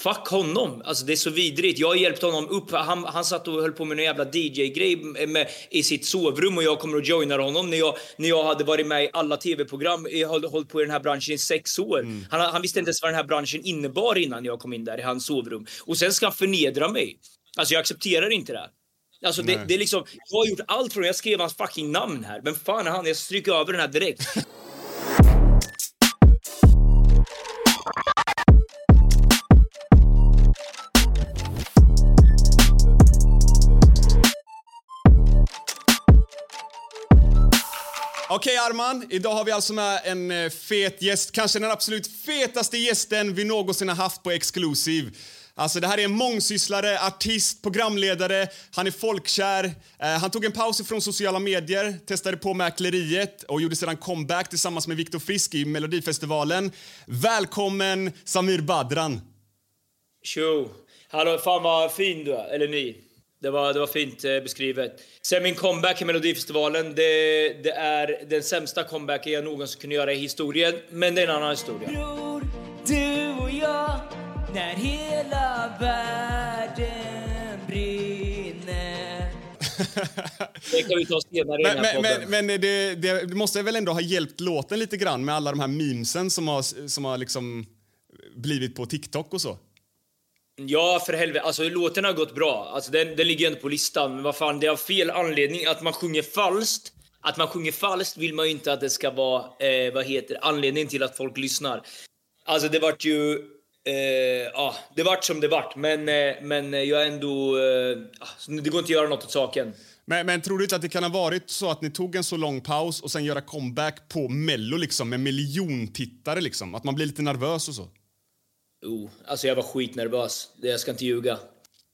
Fuck honom! Alltså det är så vidrigt. Jag har hjälpt honom upp. Han, han satt och höll på med en jävla DJ-grej i sitt sovrum och jag kommer och joinar honom när jag, när jag hade varit med i alla tv-program. Jag har hållit på i den här branschen i sex år. Mm. Han, han visste inte ens vad den här branschen innebar innan jag kom in där i hans sovrum. Och sen ska han förnedra mig. Alltså jag accepterar inte det. Alltså det, det är liksom, jag har gjort allt från, jag skrev hans fucking namn här. Men fan är han? Jag stryker över den här direkt. Okej Arman, idag har vi alltså med en eh, fet gäst. Kanske den absolut fetaste gästen vi någonsin har haft på Exclusive. Alltså det här är en mångsysslare, artist, programledare, han är folkkär. Eh, han tog en paus från sociala medier, testade på mäkleriet och gjorde sedan comeback tillsammans med Viktor Frisk i Melodifestivalen. Välkommen Samir Badran. Tjo! Hallå, fan vad fin du är. Eller ni. Det var, det var fint eh, beskrivet. Sen min comeback i Melodifestivalen, det, det är den sämsta comebacken jag någonsin kunde göra i historien. Men det är en annan historia. Bror, du och jag, när hela världen brinner Det kan vi ta senare i den Men, här men, podden. men, men det, det måste väl ändå ha hjälpt låten lite grann med alla de här memesen som har, som har liksom blivit på TikTok och så? Ja, för helvete. Alltså, låten har gått bra. Alltså, den, den ligger ändå på listan. Men vad fan, det är av fel anledning. Att man sjunger falskt. Att man sjunger falskt vill man ju inte att det ska vara, eh, vad heter anledningen till att folk lyssnar. Alltså, det vart ju... Eh, ah, det vart som det vart. Men, eh, men jag är ändå... Eh, ah, det går inte att göra något åt saken. Men, men tror du inte att det kan ha varit så att ni tog en så lång paus och sen göra comeback på Mello liksom med miljontittare liksom? Att man blir lite nervös och så? Oh, alltså jag var skitnervös. Det- Jag ska inte ljuga.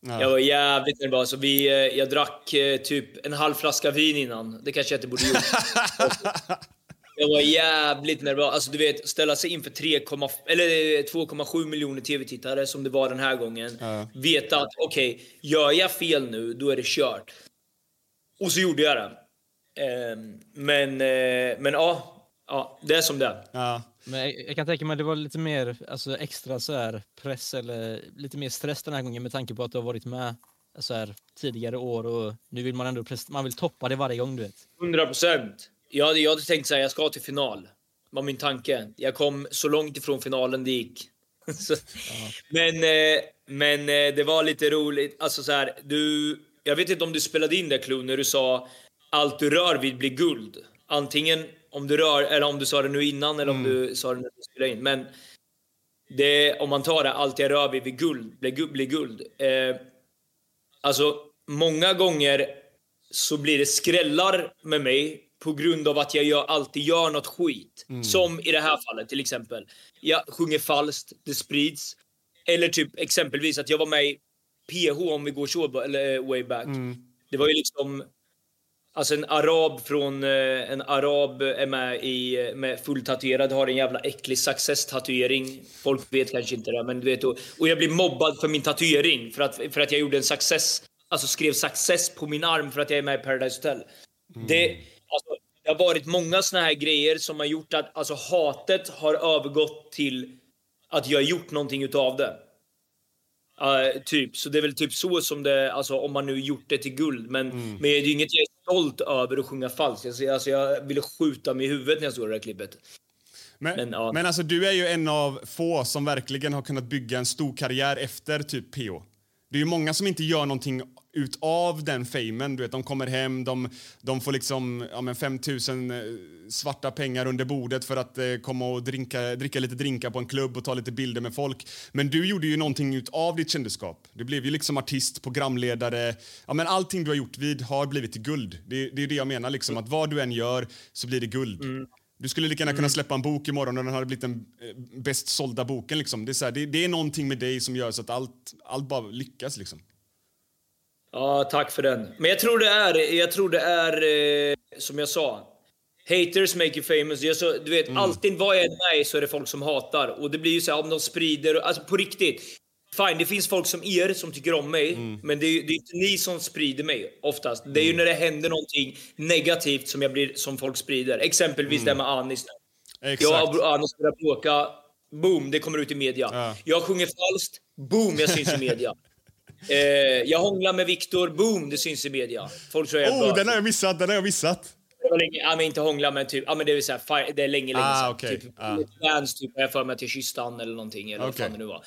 Ja. Jag var jävligt nervös. Och vi, eh, jag drack eh, typ en halv flaska vin innan. Det kanske jag inte borde gjort. jag var jävligt nervös. Alltså du vet, ställa sig inför 3,f- eller eh, 2,7 miljoner tv-tittare som det var den här gången. Veta att okej, gör jag fel nu, då är det kört. Och så gjorde jag det. Ehm, men, men ja, ja, det är som det är. Ja. Men jag, jag kan tänka mig att det var lite mer alltså, extra så här, press eller lite mer stress den här gången med tanke på att du har varit med så här, tidigare år och nu vill man ändå man vill toppa det varje gång du vet. 100 procent. Jag, jag hade tänkt säga jag ska till final. var min tanke. Jag kom så långt ifrån finalen det gick. så, Men, eh, men eh, det var lite roligt. Alltså så här, du, jag vet inte om du spelade in det Klo när du sa allt du rör vid blir guld. Antingen om du rör, eller om du sa det nu innan eller om du sa det när du spelade in. Men det, om man tar det, allt jag rör vid blir guld. Blir guld, blir guld. Eh, alltså, många gånger så blir det skrällar med mig på grund av att jag gör, alltid gör något skit. Som i det här fallet till exempel. Jag sjunger falskt, det sprids. Eller typ exempelvis att jag var med i PH om vi går så, eller eh, way back. Det var ju liksom... Alltså en arab från... eh, En arab är med i... Med fulltatuerad, har en jävla äcklig success-tatuering. Folk vet kanske inte det, men du vet... Och, och jag blir mobbad för min tatuering. För att, för att jag gjorde en success... Alltså skrev success på min arm för att jag är med i Paradise Hotel. Det, alltså, det har varit många såna här grejer som har gjort att alltså, hatet har övergått till att jag har gjort någonting utav det. Uh, typ. Så det är väl typ så som det, alltså om man nu gjort det till guld. Men, men det är ju inget jag stolt över att sjunga falskt. Alltså, alltså, jag ville skjuta mig i huvudet när jag såg det där klippet. Men, Men, ja. men alltså, du är ju en av få som verkligen har kunnat bygga en stor karriär efter typ PO. Det är ju många som inte gör någonting utav den famen. Du vet, de kommer hem, de, de får liksom ja, men 5 000 eh, svarta pengar under bordet för att eh, komma och drinka, dricka lite drinkar på en klubb och ta lite bilder med folk. Men du gjorde ju någonting utav ditt kändisskap. Du blev ju liksom artist, programledare. Ja, men allting du har gjort vid har blivit till guld. Det, det är det jag menar, liksom, att vad du än gör så blir det guld. Du skulle lika gärna kunna släppa en bok imorgon och den hade blivit den eh, bäst sålda boken. Liksom. Det, är så här, det, det är någonting med dig som gör så att allt, allt bara lyckas. Liksom. Ja, tack för den. Men jag tror det är, jag tror det är eh, som jag sa. Haters make you famous. Jag så, du vet, alltid vad jag än är så är det folk som hatar. Och det blir ju så här, om de sprider, alltså på riktigt. Fine, det finns folk som er som tycker om mig, men det är, det är inte ni som sprider mig oftast. Det är ju när det händer någonting negativt som, jag blir, som folk sprider. Exempelvis det med Anis. Exakt. Jag och Anis börjar bråka, boom, det kommer ut i media. Ja. Jag sjunger falskt, boom, jag syns i media. eh, jag hånglar med Viktor, boom, det syns i media. Folk tror jag är Oh, den har jag missat! Den har jag missat. Ja, men inte hångla, men typ, ja men det är så här, det är länge, länge Ah, okej. Typ, Ah. Dance, typ, jag för mig att jag kysste han eller någonting, eller vad Okej. fan det nu var.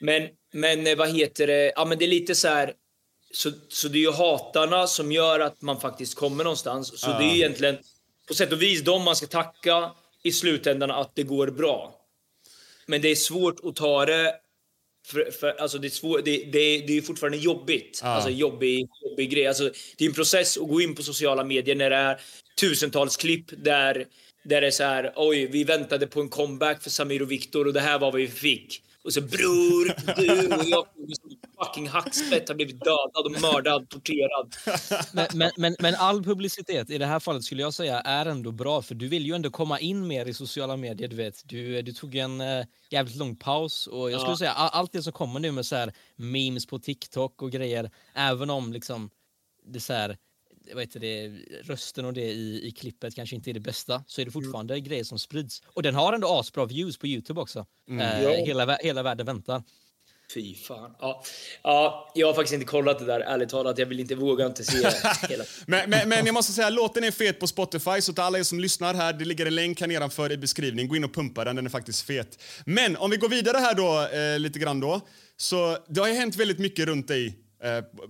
Men, men eh, vad heter det, ja men det är lite så här, så, så det är ju hatarna som gör att man faktiskt kommer någonstans. Så det är ju egentligen på sätt och vis de man ska tacka i slutändan att det går bra. Men det är svårt att ta det för, för, alltså det, är svår, det, det, det är fortfarande jobbigt. Alltså jobbig, jobbig grej. Alltså, det är en process att gå in på sociala medier när det är tusentals klipp där, där det är så här, oj, vi väntade på en comeback för Samir och Viktor och det här var vad vi fick. Och så bror, du och jag fucking hackspett har blivit dödad och mördad, torterad. Men, men, men, men all publicitet i det här fallet skulle jag säga är ändå bra för du vill ju ändå komma in mer i sociala medier. Du vet, du, du tog en eh, jävligt lång paus och jag skulle Ja. säga all, allt det som kommer nu med så här memes på TikTok och grejer, även om liksom det så här, vad heter det, rösten och det i, i klippet kanske inte är det bästa så är det fortfarande grejer som sprids. Och den har ändå asbra views på Youtube också. Eh, Ja. hela, hela världen väntar. Fy fan. Ja. ja, jag har faktiskt inte kollat det där, ärligt talat. Jag vill inte, våga inte se hela. Men, men, men jag måste säga, låten är fet på Spotify, så till alla er som lyssnar här, det ligger en länk här nedanför i beskrivningen. Gå in och pumpa den, den är faktiskt fet. Men om vi går vidare här då, eh, lite grann då. Så det har ju hänt väldigt mycket runt dig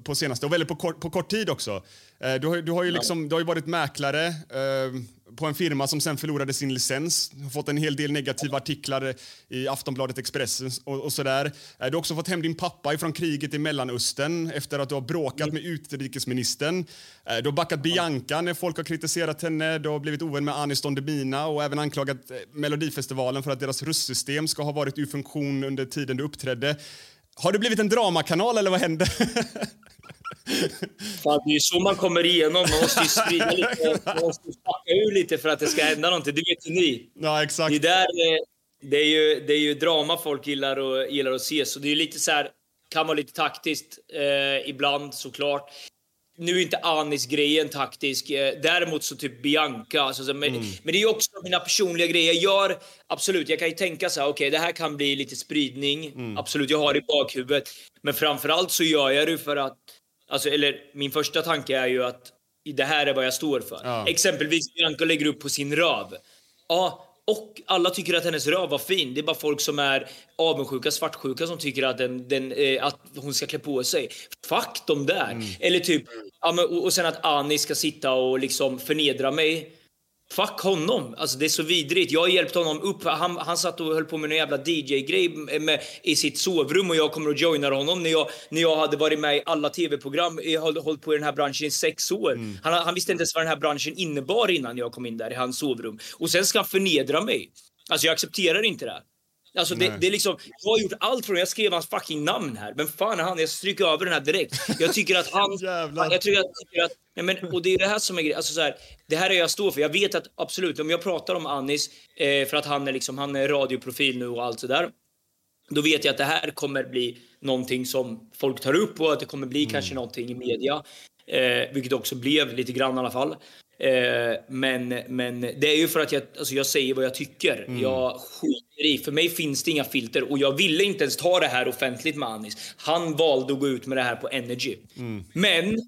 på senaste, och väldigt på kort, på kort tid också. Eh, du, har, ju- du, har ju liksom, du har ju varit mäklare eh, på en firma som sen förlorade sin licens. Du har fått en hel del negativa artiklar i Aftonbladet Expressen och, och sådär. Eh, du har också fått hem din pappa ifrån kriget i Mellanöstern efter att du har bråkat med utrikesministern. Eh, du har backat Bianca när folk har kritiserat henne. Du har blivit ovän med Anis Don Demina och även anklagat eh, Melodifestivalen för att deras röstsystem ska ha varit ur funktion under tiden du uppträdde. Har du blivit en dramakanal eller vad hände? Fan, det är ju så man kommer igenom. Man måste ju sprida lite, man måste fucka ur lite för att det ska hända någonting. Det vet ju ni. ja, exakt. Det, där, eh, det, är ju, det är ju drama folk gillar, och, gillar att se, så det är lite så här, kan vara lite taktiskt eh, ibland såklart. Nu är inte Anis-grejen taktisk, eh, däremot så typ Bianca. Alltså, så, men, men det är också mina personliga grejer. Jag gör, absolut, jag kan ju tänka så här, okej det här kan bli lite spridning. Absolut, jag har det i bakhuvudet. Men framförallt så gör jag det för att, alltså, eller min första tanke är ju att det här är vad jag står för. Ja. Exempelvis Bianca lägger upp på sin röv. Ja, och alla tycker att hennes röv var fin. Det är bara folk som är avundsjuka, svartsjuka som tycker att, den, den, eh, att hon ska klä på sig. Fuck dem där! Eller typ, ja, men, och, och sen att Ani ska sitta och liksom förnedra mig. Fuck honom! Alltså det är så vidrigt. Jag har hjälpt honom upp. Han, han satt och höll på med en jävla DJ-grej i sitt sovrum och jag kommer och joinar honom när jag, när jag hade varit med i alla tv-program. Jag har hållit på i den här branschen i sex år. Han, han visste inte ens vad den här branschen innebar innan jag kom in där i hans sovrum. Och sen ska han förnedra mig. Alltså jag accepterar inte det. Alltså det, det är liksom, jag har gjort allt från, jag skrev hans fucking namn här. Vem fan är han? Jag stryker över den här direkt. Jag tycker att han... Jag tycker att, tycker att nej men, och det är det här som är grejen. Alltså så här, det här är jag står för. Jag vet att absolut, om jag pratar om Anis, eh, för att han är liksom, han är radioprofil nu och allt sådär. Då vet jag att det här kommer bli någonting som folk tar upp och att det kommer bli kanske någonting i media. Eh, vilket också blev lite grann i alla fall. Eh, men, men det är ju för att jag, alltså jag säger vad jag tycker. Jag skiter i. För mig finns det inga filter och jag ville inte ens ta det här offentligt med Anis. Han valde att gå ut med det här på Energy. Men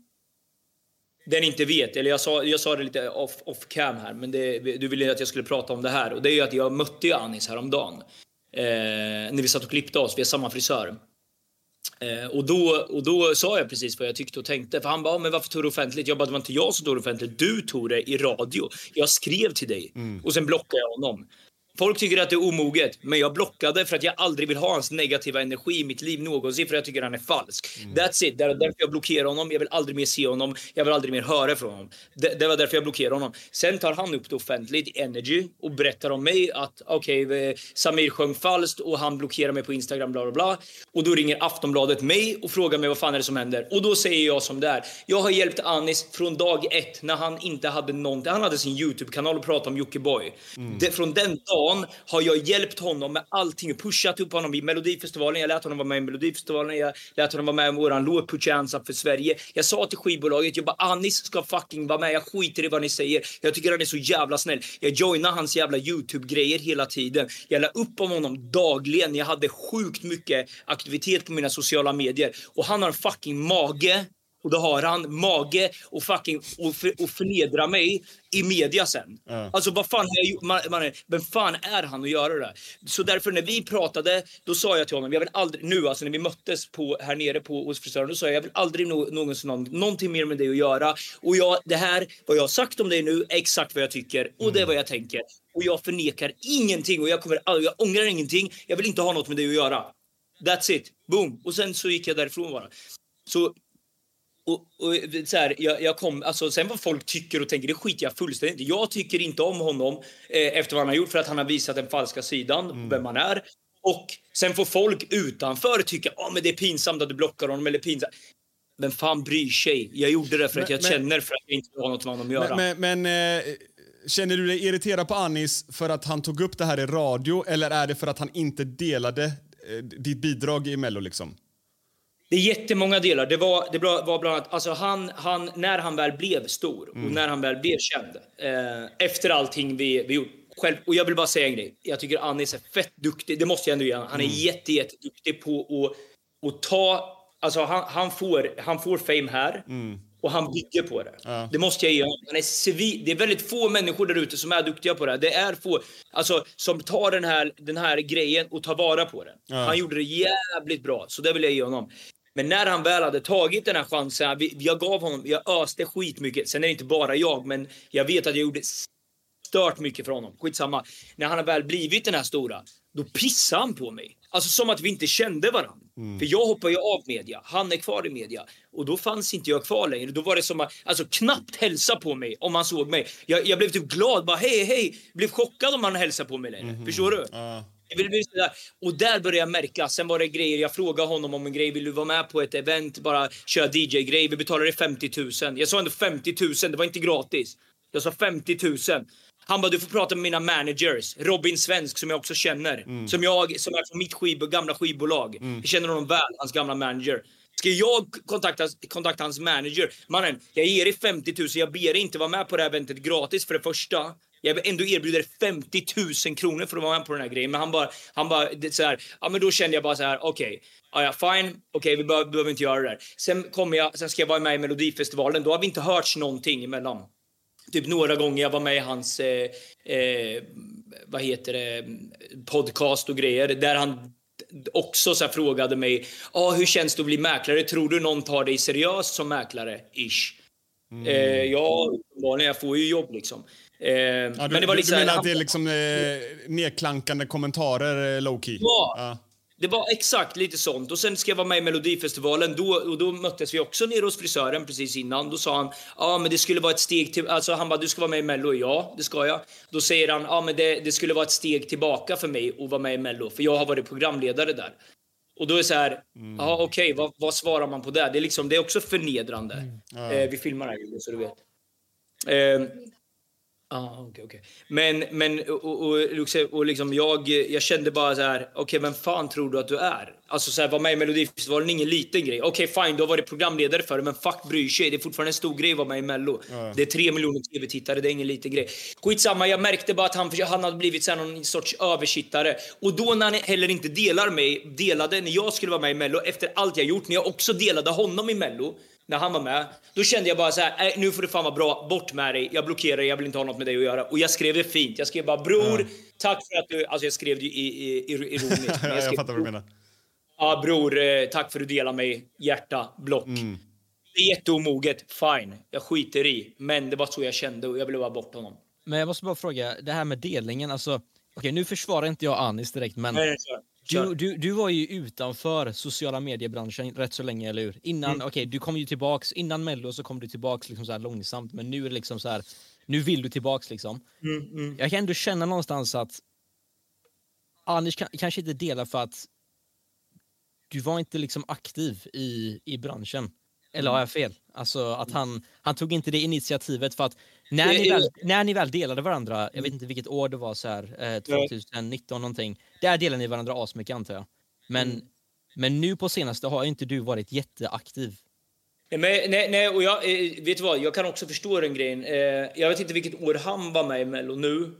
den inte vet, eller jag sa, jag sa det lite off, off cam här, men det, du ville att jag skulle prata om det här. Och det är ju att jag mötte ju Anis häromdagen. Eh, när vi satt och klippte oss, vi har samma frisör. Eh, och, då, och då sa jag precis vad jag tyckte och tänkte. För han bara, "Ah, men varför tog du offentligt? Jag bara, det var inte jag som tog det offentligt. Du tog det i radio. Jag skrev till dig. Och sen blockade jag honom. Folk tycker att det är omoget, men jag blockade för att jag aldrig vill ha hans negativa energi i mitt liv någonsin för jag tycker han är falsk. That's it. Det är därför jag blockerar honom. Jag vill aldrig mer se honom. Jag vill aldrig mer höra från honom. Det, det var därför jag blockerade honom. Sen tar han upp det offentligt Energy och berättar om mig att okej, eh, Samir sjöng falskt och han blockerar mig på Instagram, bla bla bla. Och då ringer Aftonbladet mig och frågar mig vad fan är det som händer. Och då säger jag som det är. Jag har hjälpt Anis från dag ett när han inte hade någonting. Han hade sin Youtube-kanal och pratade om Jockiboi. Det- Från den dagen har jag hjälpt honom med allting. Pushat upp honom i Melodifestivalen. Jag lät honom vara med i Melodifestivalen. Jag lät honom vara med i våran låt Put för Sverige. Jag sa till skivbolaget, jag bara Anis ska fucking vara med. Jag skiter i vad ni säger. Jag tycker han är så jävla snäll. Jag joinar hans jävla Youtube-grejer hela tiden. Jag la upp om honom dagligen. Jag hade sjukt mycket aktivitet på mina sociala medier. Och han har en fucking mage och då har han mage och fucking och, för, och förnedra mig i media sen. Alltså vad fan har jag gjort? Man, man, vem fan är han att göra det? Så därför när vi pratade, då sa jag till honom, jag vill aldrig, nu alltså när vi möttes på, här nere på, hos frisören, då sa jag, jag vill aldrig no, någonsin ha någonting mer med dig att göra. Och jag, det här, vad jag har sagt om dig nu, är exakt vad jag tycker och det är vad jag tänker. Och jag förnekar ingenting och jag kommer jag ångrar ingenting. Jag vill inte ha något med dig att göra. That's it. Boom. Och sen så gick jag därifrån bara. Så och, och så här, jag, jag kom, alltså, sen vad folk tycker och tänker, det skiter jag fullständigt. Jag tycker inte om honom eh, efter vad han har gjort för att han har visat den falska sidan, vem han är. Och sen får folk utanför tycka, ja men det är pinsamt att du blockar honom eller pinsamt. Vem fan bryr sig? Jag gjorde det för att Men- jag men- känner för att jag inte vill ha något med honom att göra. Men, men, men eh, känner du dig irriterad på Anis för att han tog upp det här i radio eller är det för att han inte delade eh, ditt bidrag i Mello liksom? Det är jättemånga delar. Det var, det var bland annat, alltså han, han, när han väl blev stor och när han väl blev känd. Eh, efter allting vi, vi gjort. Själv, och jag vill bara säga en grej. Jag tycker Anis är fett duktig. Det måste jag ändå ge. Han är jätte, jätteduktig på att, att ta... Alltså han, han, får, han får fame här och han bygger på det. Det måste jag ge honom. Han är civil, det är väldigt få människor där ute som är duktiga på det här. Det är få alltså, som tar den här, den här grejen och tar vara på den. Han gjorde det jävligt bra, så det vill jag ge honom. Men när han väl hade tagit den här chansen, vi- jag gav honom, jag öste skitmycket. Sen är det inte bara jag, men jag vet att jag gjorde stört mycket för honom. Skitsamma. När han har väl blivit den här stora, då pissade han på mig. Alltså som att vi inte kände varandra. För jag hoppar ju av media, han är kvar i media. Och då fanns inte jag kvar längre. Då var det som att, alltså knappt hälsa på mig om han såg mig. Jag, jag blev typ glad, bara hej hej. Blev chockad om han hälsade på mig längre. Förstår du? Sådär. Och där började jag märka. Sen var det grejer. Jag frågade honom om en grej. Vill du vara med på ett event? Bara köra DJ-grej. Vi betalar dig 50 000. Jag sa ändå 50 000. Det var inte gratis. Jag sa 50 000. Han bara, du får prata med mina managers. Robin Svensk som jag också känner. Som jag, som är från mitt skib, gamla skivbolag. Jag känner honom väl, hans gamla manager. Ska jag kontakta, kontakta hans manager? Mannen, jag ger dig 50 000. Jag ber dig inte vara med på det här eventet gratis för det första. Jag ändå erbjuder 50 000 kronor för att vara med på den här grejen. Men han bara, han bara det så här, ja men då kände jag bara så här, okej. Ja, ja, fine. Okej, vi behöver, behöver inte göra det där. Sen kommer jag, sen ska jag vara med i Melodifestivalen. Då har vi inte hörts någonting emellan. Typ några gånger jag var med i hans, eh, eh, vad heter det, podcast och grejer. Där han också så frågade mig, ah, hur känns det att bli mäklare? Tror du någon tar dig seriöst som mäklare? Ish. Eh, ja, uppenbarligen. Jag får ju jobb liksom. Eh, Ja, du, men det var lite du menar att det är liksom eh, nedklankande kommentarer eh, low key? Ja. Det var exakt lite sånt. Och sen ska jag vara med i Melodifestivalen. Då, och då möttes vi också nere hos frisören precis innan. Då sa han, ja men det skulle vara ett steg till... Alltså han bara, du ska vara med i Mello. Ja, det ska jag. Då säger han, ja men det, det skulle vara ett steg tillbaka för mig att vara med i Mello. För jag har varit programledare där. Och då är det så här, ja okej, vad, vad svarar man på det? Det är, liksom, det är också förnedrande. Eh, vi filmar här så du vet. Eh, Ah, okay, okay. Men, men och, och, och, liksom jag, jag kände bara så här, okej, okay, vem fan tror du att du är? Alltså så här, vara med i Melodifestivalen ingen liten grej. Okej, okay, fine, du har varit programledare för det, men fuck bryr sig. Det är fortfarande en stor grej att vara med i Mello. Mm. Det är tre miljoner tv-tittare, det är ingen liten grej. Skitsamma, jag märkte bara att han, han hade blivit så här, någon sorts översittare. Och då när han heller inte delar mig, delade när jag skulle vara med i Mello, efter allt jag gjort, när jag också delade honom i Mello, när han var med, då kände jag bara så här, äh, nu får du fan vara bra, bort med dig, jag blockerar dig, jag vill inte ha något med dig att göra. Och jag skrev det fint, jag skrev bara bror, mm. tack för att du, alltså jag skrev det i, i, ironiskt. jag, jag, jag fattar vad du menar. Ja bror, eh, tack för att du delar mig, hjärta, block. Mm. Det är jätteomoget, fine, jag skiter i. Men det var så jag kände och jag ville bara bort honom. Men jag måste bara fråga, det här med delningen, alltså okej okay, nu försvarar inte jag Anis direkt men Nej, du, du, du var ju utanför sociala mediebranschen rätt så länge, eller hur? Innan, mm. okay, du kom ju tillbaks, innan Mello så kom du tillbaks liksom så här långsamt, men nu är det liksom så här, nu vill du tillbaks liksom. Mm, mm. Jag kan ändå känna någonstans att Anders kan, kanske inte delar för att du var inte liksom aktiv i, i branschen. Eller har jag fel? Alltså att han, han tog inte det initiativet för att när ni, väl, när ni väl delade varandra, jag vet inte vilket år det var, så här, eh, 2019 någonting, där delade ni varandra asmycket antar jag. Men, mm. men nu på senaste har inte du varit jätteaktiv. Men, nej, nej, och jag, eh, vet du vad, jag kan också förstå den grejen. Eh, jag vet inte vilket år han var med i Mello nu.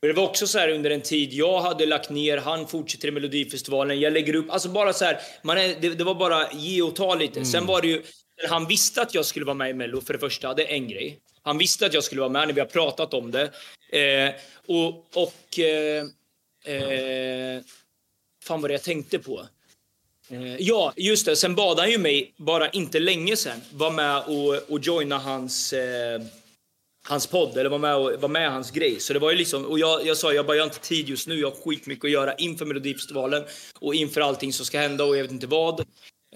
Men det var också så här under en tid jag hade lagt ner, han fortsätter i Melodifestivalen, jag lägger upp, alltså bara så här, man är, det, det var bara ge och ta lite. Mm. Sen var det ju, han visste att jag skulle vara med i Mello för det första, det är en grej. Han visste att jag skulle vara med när vi har pratat om det. Eh, och... och eh, eh, fan vad det jag tänkte på. Eh, ja, just det. Sen bad han ju mig, bara inte länge sen, vara med och, och joina hans, eh, hans podd, eller vara med, och, var med hans grej. Så det var ju liksom, och jag, jag sa, jag bara, jag har inte tid just nu, jag har skitmycket att göra inför Melodifestivalen och inför allting som ska hända och jag vet inte vad.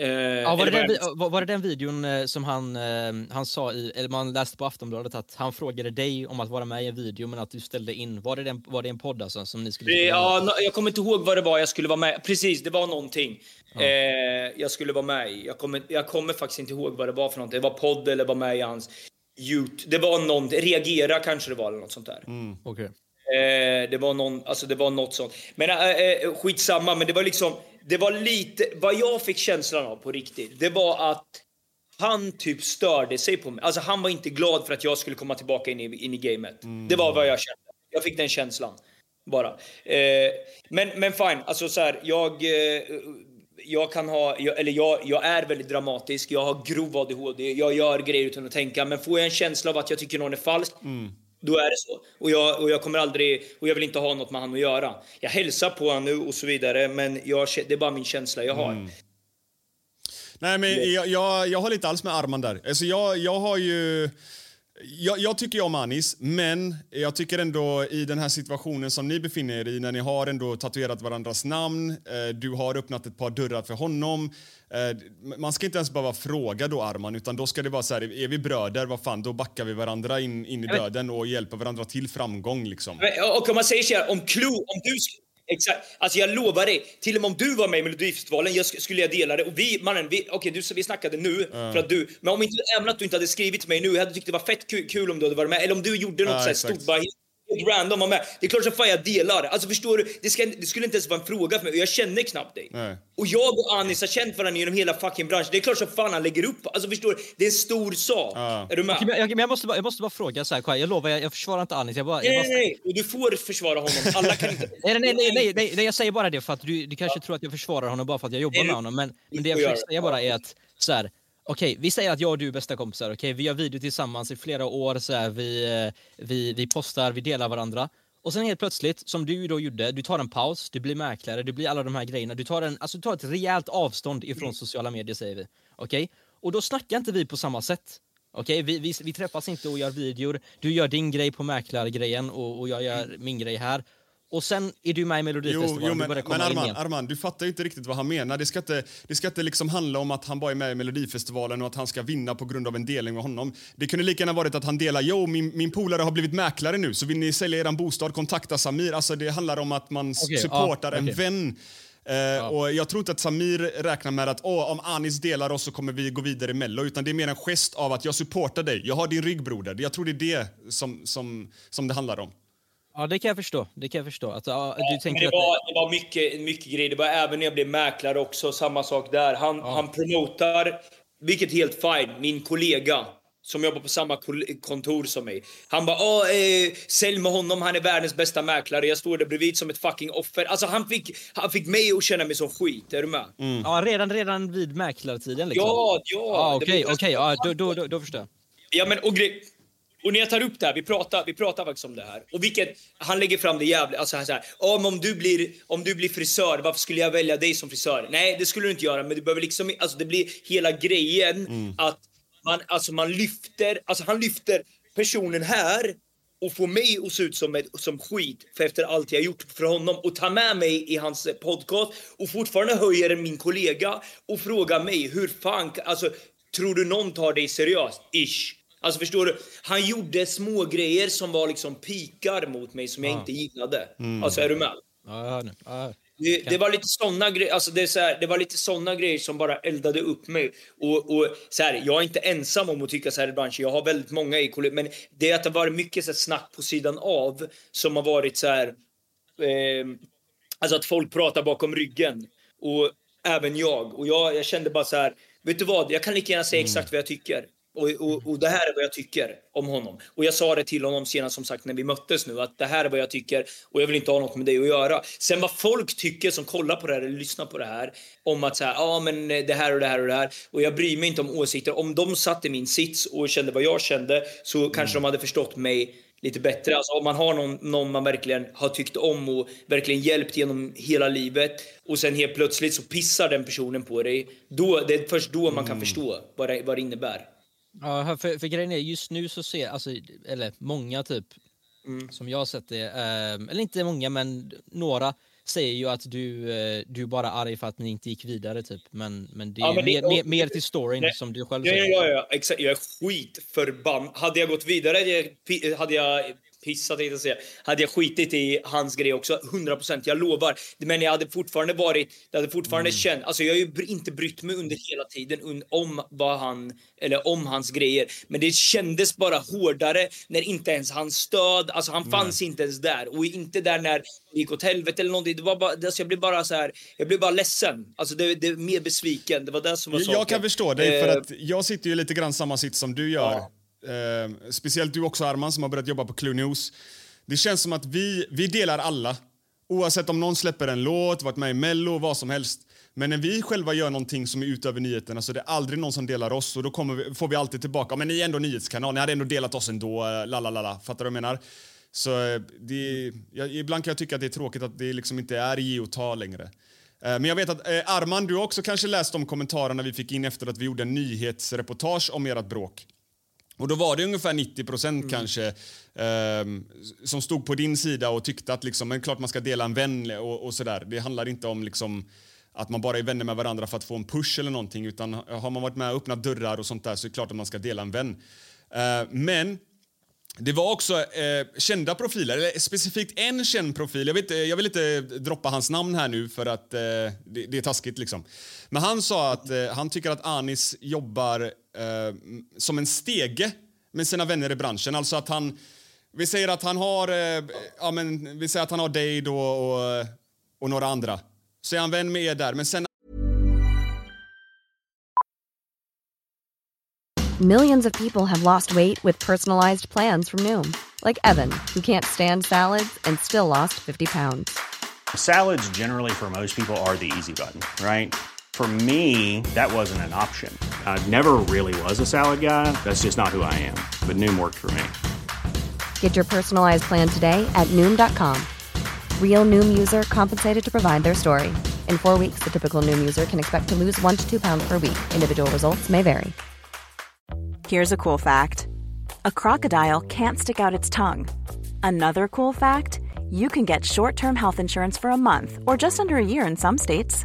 Eh, ja, var, det den, var, var det den videon eh, som han, eh, han sa i, eller man läste på Aftonbladet att han frågade dig om att vara med i en video men att du ställde in, var det, den, var det en podd alltså som ni skulle Ja, jag kommer inte ihåg vad det var jag skulle vara med Precis, det var någonting ja. eh, jag skulle vara med i. Jag kommer, jag kommer faktiskt inte ihåg vad det var för någonting. Det var podd eller var med i hans YouTube. Det var någon, reagera kanske det var eller något sånt där. Mm. Okay. Eh, det var någon, alltså det var något sånt. Men äh, skitsamma, men det var liksom det var lite, vad jag fick känslan av på riktigt, det var att han typ störde sig på mig. Alltså han var inte glad för att jag skulle komma tillbaka in i, in i gamet. Mm. Det var vad jag kände. Jag fick den känslan. Bara. Eh, men, men fine, alltså så här, jag... Eh, jag kan ha, jag, eller jag, jag är väldigt dramatisk, jag har grov ADHD, jag gör grejer utan att tänka. Men får jag en känsla av att jag tycker någon är falsk, mm. Då är det så. Och jag, och jag kommer aldrig, och jag vill inte ha något med han att göra. Jag hälsar på honom nu och så vidare, men jag, det är bara min känsla jag har. Mm. Nej, men jag, jag, jag har lite alls med Arman där. Alltså jag, jag har ju... Jag, jag, tycker ju om Anis, men jag tycker ändå i den här situationen som ni befinner er i när ni har ändå tatuerat varandras namn, eh, du har öppnat ett par dörrar för honom. Eh, man ska inte ens behöva fråga då Arman, utan då ska det vara så här, är vi bröder, vad fan, då backar vi varandra in, in i döden och hjälper varandra till framgång liksom. Och om man säger så här, om Clue, om du Exakt. Alltså jag lovar dig, till och med om du var med i Melodifestivalen jag skulle jag dela det. Och vi, mannen, vi, okay, vi snackade nu mm. för att du, men om inte, även att du inte hade skrivit till mig nu, jag hade tyckt det var fett kul, kul om du hade varit med. Eller om du gjorde något ja, så stort, bara random var med. Det är klart som fan jag delar. Alltså förstår du? Det, ska, det skulle inte ens vara en fråga för mig och jag känner knappt dig. Nej. Och jag och Anis har känt varandra genom hela fucking branschen. Det är klart som fan han lägger upp. Alltså förstår du? Det är en stor sak. Ja. Är du med? Okej, men jag, jag, måste bara, jag måste bara fråga så här, jag lovar, jag, jag försvarar inte Anis. Jag bara, jag nej, bara... nej, och du får försvara honom. Alla kan inte... nej, nej, nej, nej, nej, nej, jag säger bara det för att du, du kanske ja. tror att jag försvarar honom bara för att jag jobbar med honom. Men, men det jag försöker säga bara är att så här, Okej, vi säger att jag och du är bästa kompisar. Okej, vi gör video tillsammans i flera år. Så här, vi, eh, vi, vi postar, vi delar varandra. Och sen helt plötsligt, som du då gjorde, du tar en paus, du blir mäklare, du blir alla de här grejerna. Du tar, en, alltså, du tar ett rejält avstånd ifrån mm. sociala medier säger vi. Okej? Och då snackar inte vi på samma sätt. Okej, vi, vi, vi, träffas inte och gör videor. Du gör din grej på mäklargrejen och, och jag gör min grej här. Och sen är du med i Jo, Melodifestivalen. jo du men, komma men Arman. Arman, du fattar inte riktigt vad han menar. Det ska inte, det ska inte liksom handla om att han bara är med i Melodifestivalen och att han ska vinna på grund av en delning med honom. Det kunde lika gärna varit att han delar, jo min, min polare har blivit mäklare nu så vill ni sälja er bostad, kontakta Samir. Alltså det handlar om att man Okej, supportar ja, en okej. vän. Eh, och jag tror inte att Samir räknar med att Åh, om Anis delar oss så kommer vi gå vidare i Mello. Utan det är mer en gest av att jag supportar dig. Jag har din rygg broder. Jag tror det är det som, som, som det handlar om. Ja, det kan jag förstå. Det kan jag förstå. Att, ja, du Men tänker det att... var, det var mycket, mycket grejer. Det var även när jag blev mäklare också, samma sak där. Han, han promotar, vilket är helt fine, min kollega som jobbar på samma kontor som mig. Han bara Åh, eh, sälj med honom, han är världens bästa mäklare. Jag står där bredvid som ett fucking offer. Alltså han fick, han fick mig att känna mig som skit, är du med? Ja, redan, redan vid mäklartiden liksom. Ja, ja. Ja, det okej, var- okej. Ja, då, då, då, då förstår jag. Ja, men och grej... Och när jag tar upp det här, vi pratar, vi pratar faktiskt om det här. Och vilket, han lägger fram det jävligt, alltså så här, "Ja, men om du blir, om du blir frisör, varför skulle jag välja dig som frisör? Nej, det skulle du inte göra, men du behöver liksom, alltså det blir hela grejen att man, alltså man lyfter, alltså han lyfter personen här och får mig att se ut som, ett, som skit för efter allt jag gjort för honom och ta med mig i hans podcast och fortfarande höjer min kollega och frågar mig hur fan, alltså tror du någon tar dig seriöst? Ish. Alltså förstår du? Han gjorde små grejer som var liksom pikar mot mig som jag inte gillade. Alltså är du med? Ja. Ja. Det, det var lite såna grejer, alltså det, är så här, det var lite såna grejer som bara eldade upp mig. Och, och så här, jag är inte ensam om att tycka så här i branschen. Jag har väldigt många i kollegor. Men det är att det varit mycket så snack på sidan av som har varit så här. Eh, alltså att folk pratar bakom ryggen. Och även jag. Och jag, jag kände bara så här. Vet du vad? Jag kan lika gärna säga exakt vad jag tycker. Och, och, och det här är vad jag tycker om honom. Och jag sa det till honom senast som sagt när vi möttes nu att det här är vad jag tycker och jag vill inte ha något med dig att göra. Sen vad folk tycker som kollar på det här eller lyssnar på det här om att säga ja men det här och det här och det här och jag bryr mig inte om åsikter. Om de satt i min sits och kände vad jag kände så kanske de hade förstått mig lite bättre. Alltså om man har någon, någon man verkligen har tyckt om och verkligen hjälpt genom hela livet och sen helt plötsligt så pissar den personen på dig. Då, det är först då man kan förstå vad det, vad det innebär. Ja, för, för grejen är just nu så ser, alltså, eller många typ, som jag har sett det, eh, eller inte många men några säger ju att du, eh, du är bara arg för att ni inte gick vidare typ. Men, men det är Ja, men det- mer, mer, mer till storyn Nej. som du själv Ja, säger. ja, ja, exakt. Jag är skitförbannad. Hade jag gått vidare hade jag, pi- hade jag pissat, tänkte jag säga. Hade jag skitit i hans grej också. 100 procent, jag lovar. Men jag hade fortfarande varit, det hade fortfarande känt, alltså jag har ju inte brytt mig under hela tiden om vad han, eller om hans grejer. Men det kändes bara hårdare när inte ens hans stöd, alltså han fanns inte ens där. Och inte där när det gick åt helvete eller någonting. Det var bara, alltså jag blev bara så här, jag blev bara ledsen. Alltså det, det mer besviken. Det var det som var Jag, saken. jag kan förstå dig, för Eh, att jag sitter ju lite grann samma sitt som du gör. Eh, speciellt du också Arman som har börjat jobba på Clue News. Det känns som att vi, vi delar alla. Oavsett om någon släpper en låt, varit med i Mello, vad som helst. Men när vi själva gör någonting som är utöver nyheterna så är det aldrig någon som delar oss och då kommer vi, får vi alltid tillbaka, men ni är ändå nyhetskanal, ni hade ändå delat oss ändå, eh, la la la. Fattar du vad jag menar? Så eh, det, jag, ibland kan jag tycka att det är tråkigt att det liksom inte är ge och ta längre. Eh, men jag vet att eh, Arman, du har också kanske läst de kommentarerna vi fick in efter att vi gjorde en nyhetsreportage om ert bråk. Och då var det ungefär 90 procent kanske ehm, som stod på din sida och tyckte att liksom, men klart man ska dela en vän och, och sådär. Det handlar inte om liksom att man bara är vänner med varandra för att få en push eller någonting utan har man varit med och öppnat dörrar och sånt där så är det klart att man ska dela en vän. Eh, men det var också eh, kända profiler, eller specifikt en känd profil. Jag, vet, eh, jag vill inte droppa hans namn här nu för att eh, det, det är taskigt. Liksom. Men han sa att eh, han tycker att Anis jobbar eh, som en stege med sina vänner i branschen. Alltså att han, vi säger att han har, eh, ja, men, vi säger att han har dig då och, och några andra. Så är han vän med er där, men sen Millions of people have lost weight with personalized plans from Noom, like Evan, who can't stand salads and still lost 50 pounds. Salads, generally, for most people, are the easy button, right? For me, that wasn't an option. I never really was a salad guy. That's just not who I am. But Noom worked for me. Get your personalized plan today at Noom.com. Real Noom user compensated to provide their story. In four weeks, the typical Noom user can expect to lose one to two pounds per week. Individual results may vary. Here's a cool fact a crocodile can't stick out its tongue. Another cool fact you can get short term health insurance for a month or just under a year in some states.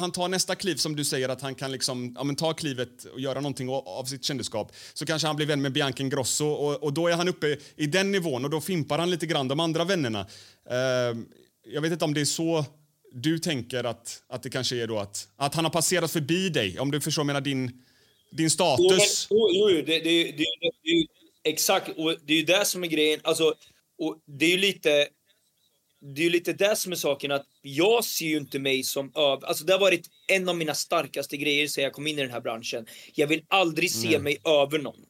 han tar nästa kliv som du säger att han kan liksom, ja, men ta klivet och göra någonting av sitt kändisskap så kanske han blir vän med Bianca Ingrosso och, och då är han uppe i den nivån och då fimpar han lite grann de andra vännerna. Uh, jag vet inte om det är så du tänker att, att det kanske är då att, att han har passerat förbi dig, om du förstår menar din, din status. Jo, jo, jo det, det, det, det, exakt, och det är ju det som är grejen. Alltså, och det är ju lite det är ju lite det som är saken att jag ser ju inte mig som över... Alltså det har varit en av mina starkaste grejer sedan jag kom in i den här branschen. Jag vill aldrig se Nej. mig över någon.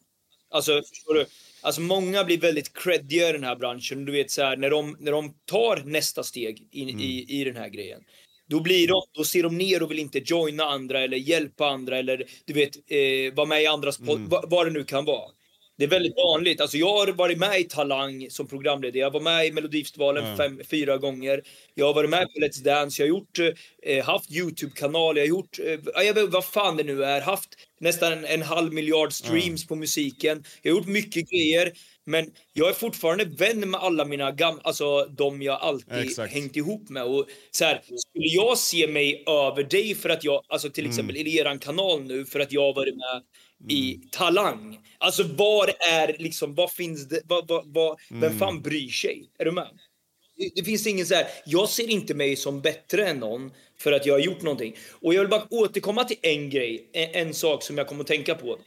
Alltså, förstår du? Alltså många blir väldigt creddiga i den här branschen. Du vet så här, när de, när de tar nästa steg in, i, i den här grejen. Då, blir de, då ser de ner och vill inte joina andra eller hjälpa andra eller du vet, eh, vara med i andras podd, vad, vad det nu kan vara. Det är väldigt vanligt. Alltså jag har varit med i Talang som programledare. Jag var med i Melodifestivalen Ja. fem, fyra gånger. Jag har varit med på Let's Dance. Jag har gjort, eh, haft Youtube-kanal. Jag har gjort, eh, jag vet vad fan det nu är. Haft nästan en, en halv miljard streams på musiken. Jag har gjort mycket grejer. Men jag är fortfarande vän med alla mina gamla, alltså de jag alltid Exakt. hängt ihop med. Och så här, skulle jag se mig över dig för att jag, alltså till exempel i eran kanal nu, för att jag har varit med i Talang. Alltså var är liksom, vad finns det, vad, vad, vad, vem fan bryr sig? Är du med? Det, det finns ingen så här, jag ser inte mig som bättre än någon för att jag har gjort någonting. Och jag vill bara återkomma till en grej, en, en sak som jag kommer att tänka på.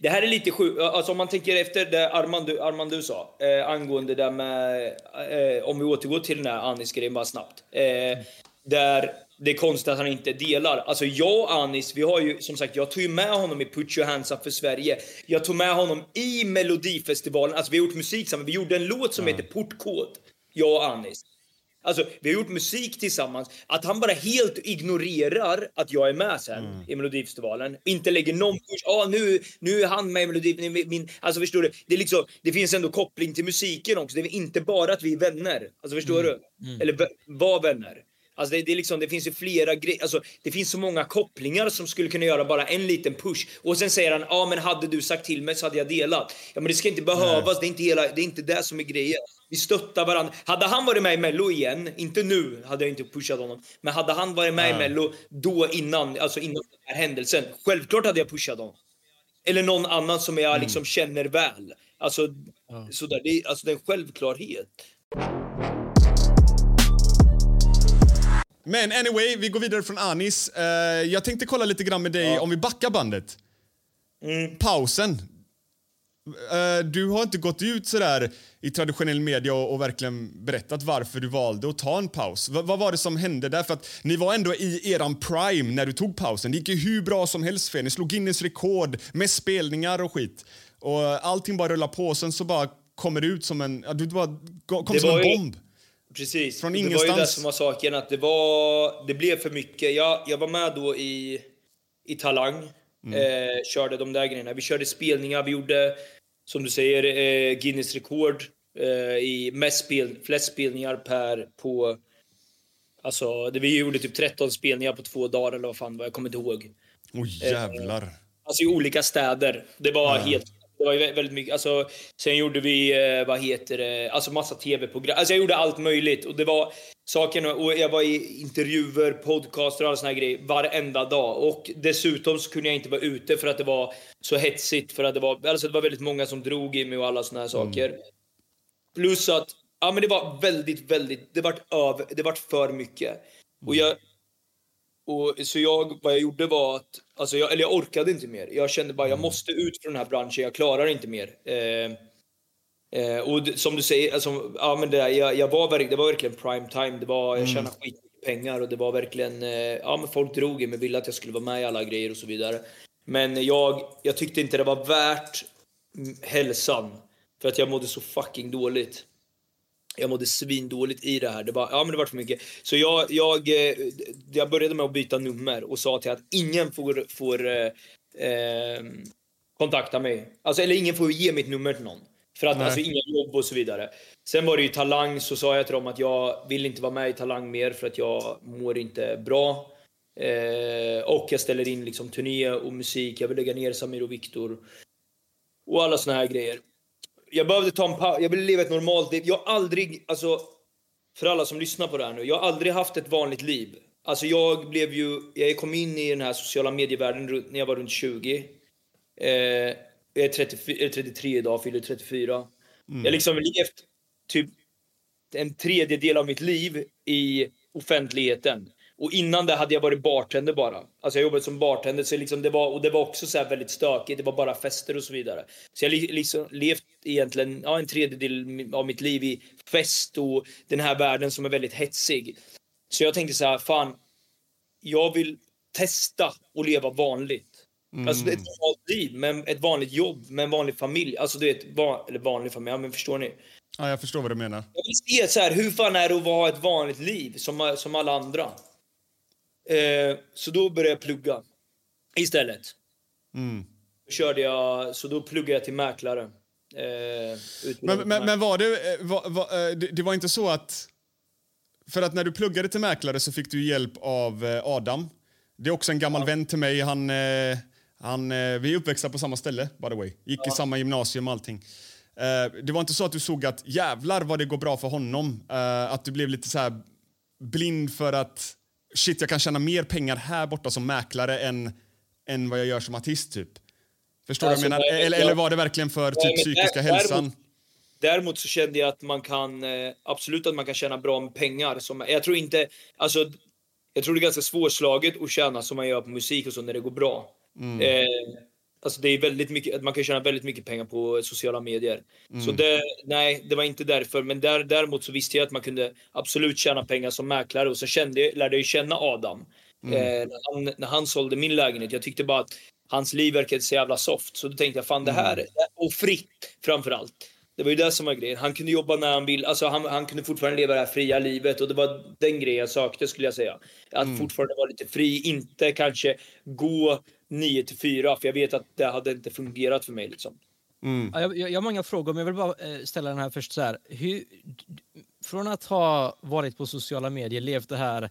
Det här är lite sjukt, alltså om man tänker efter det Armand, du- Armand du sa eh, angående det med, eh, om vi återgår till den här Anis-grejen bara snabbt. Eh, där det är konstigt att han inte delar. Alltså jag och Anis, vi har ju som sagt, jag tog ju med honom i Put your hands up för Sverige. Jag tog med honom i Melodifestivalen, alltså vi har gjort musik tillsammans. Vi gjorde en låt som heter Portkod, jag och Anis. Alltså, vi har gjort musik tillsammans. Att han bara helt ignorerar att jag är med sen i Melodifestivalen. Inte lägger någon push. Ah, nu, nu är han med i Melodifestivalen. Alltså förstår du? Det, är liksom, det finns ändå koppling till musiken också. Det är inte bara att vi är vänner. Alltså förstår du? Eller v- var vänner. Alltså det, det, liksom, det finns ju flera grejer. Alltså, det finns så många kopplingar som skulle kunna göra bara en liten push. Och sen säger han, ja ah, men hade du sagt till mig så hade jag delat. Ja men det ska inte behövas, det är inte, hela, det är inte det som är grejen. Vi stöttar varandra. Hade han varit med i Mello igen, inte nu hade jag inte pushat honom. Men hade han varit med i Mello då innan, alltså innan den här händelsen. Självklart hade jag pushat honom. Eller någon annan som jag liksom känner väl. Alltså, sådär, det, är, alltså det är en självklarhet. Men anyway, vi går vidare från Anis. Eh, jag tänkte kolla lite grann med dig om vi backar bandet. Pausen. Eh, du har inte gått ut sådär i traditionell media och, och verkligen berättat varför du valde att ta en paus. Va- vad var det som hände där? För att ni var ändå i eran prime när du tog pausen. Det gick ju hur bra som helst för er. Ni slog Guinness rekord med spelningar och skit. Och allting bara rullar på. Sen så bara kommer det ut som en... Ja, du bara kom Det som en ju- bomb. Precis. Från det var ju ingenstans. det som var saken, att det, var, det blev för mycket. Jag, jag var med då i, i Talang, Mm. eh, körde de där grejerna. Vi körde spelningar, vi gjorde, som du säger, eh, Guinness rekord eh, i mest spel, flest spelningar per på... Alltså, det, vi gjorde typ 13 spelningar på två dagar eller vad fan var, jag kommer inte ihåg. Oj jävlar. Alltså i olika städer. Det var helt... Det var ju vä- väldigt mycket. Alltså, sen gjorde vi, eh, vad heter det, alltså massa tv-program. Alltså jag gjorde allt möjligt. Och det var saken, och jag var i intervjuer, podcaster och alla såna här grejer varenda dag. Och dessutom så kunde jag inte vara ute för att det var så hetsigt. För att det var, alltså det var väldigt många som drog i mig och alla såna här saker. Plus att, ja men det var väldigt, väldigt, det vart över, det vart för mycket. Och jag, och så jag, vad jag gjorde var att, alltså jag, eller jag orkade inte mer. Jag kände bara, jag måste ut från den här branschen, jag klarar inte mer. Eh, eh, och det, som du säger, alltså, ja men det, där, jag, jag var, verk- det var verkligen prime time. Det var, jag tjänade skitmycket pengar och det var verkligen, eh, ja men folk drog i mig, ville att jag skulle vara med i alla grejer och så vidare. Men jag, jag tyckte inte det var värt mm, hälsan. För att jag mådde så fucking dåligt. Jag mådde svindåligt i det här. Det var, ja, men det var för mycket. Så jag, jag, eh, jag började med att byta nummer och sa till att ingen får, får, eh, eh, kontakta mig. Alltså, eller ingen får ge mitt nummer till någon. För att Nej. alltså inga jobb och så vidare. Sen var det ju Talang, så sa jag till dem att jag vill inte vara med i Talang mer för att jag mår inte bra. Eh, och jag ställer in liksom turné och musik. Jag vill lägga ner Samir och Viktor. Och alla såna här grejer. Jag behövde ta en paus. Jag ville leva ett normalt liv. Jag har aldrig, alltså för alla som lyssnar på det här nu. Jag har aldrig haft ett vanligt liv. Alltså jag blev ju, jag kom in i den här sociala medievärlden när jag var runt 20. Eh, jag är 34, är 33 idag, fyller 34. Jag har liksom levt typ en tredjedel av mitt liv i offentligheten. Och innan det hade jag varit bartender bara. Alltså jag jobbade som bartender så liksom det var, och det var också så väldigt stökigt. Det var bara fester och så vidare. Så jag liksom levt egentligen ja, en tredjedel av mitt liv i fest och den här världen som är väldigt hetsig. Så jag tänkte så här, fan, jag vill testa och leva vanligt. Alltså det är ett vanligt liv, med ett vanligt jobb, med en vanlig familj. Alltså du vet, van, eller vanlig familj, ja men förstår ni? Ja, jag förstår vad du menar. Jag vill se så här, hur fan är det att vara ett vanligt liv som, som alla andra? Eh, så då började jag plugga istället. Mm. Då körde jag, så då pluggade jag till mäklare. Eh, Men, men, men var det, eh, var, var, eh, det... Det var inte så att... För att när du pluggade till mäklare så fick du hjälp av eh, Adam. Det är också en gammal vän till mig. Han, han, vi är uppväxta på samma ställe, by the way. Gick i samma gymnasium och allting. Det var inte så att du såg att jävlar vad det går bra för honom. Att du blev lite så här blind för att shit, jag kan tjäna mer pengar här borta som mäklare än, än vad jag gör som artist, typ. Förstår du Alltså, vad jag menar? nej, Eller, eller var det verkligen för typ psykiska hälsan? däremot- så kände jag att man kan eh, absolut att man kan tjäna bra med pengar. Som, jag tror inte, alltså, jag tror det är ganska svårslaget att tjäna som man gör på musik och så när det går bra. Mm. Eh, alltså det är väldigt mycket, man kan tjäna väldigt mycket pengar på sociala medier. Mm. Så det, nej, det var inte därför. Men där, däremot så visste jag att man kunde absolut tjäna pengar som mäklare och så kände, lärde jag känna Adam. Mm. Eh, när, han, när han sålde min lägenhet. Jag tyckte bara att hans liv verkade så jävla soft. Så då tänkte jag fan det här, och fritt framför allt. Det var ju det som var grejen. Han kunde jobba när han vill. Alltså han, han kunde fortfarande leva det här fria livet och det var den grejen jag sökte skulle jag säga. Att fortfarande vara lite fri, inte kanske gå 9 till 4 för jag vet att det hade inte fungerat för mig liksom. Ja, jag, jag jag har många frågor, men jag vill bara eh, ställa den här först. Så här. Hur, från att ha varit på sociala medier, levt det här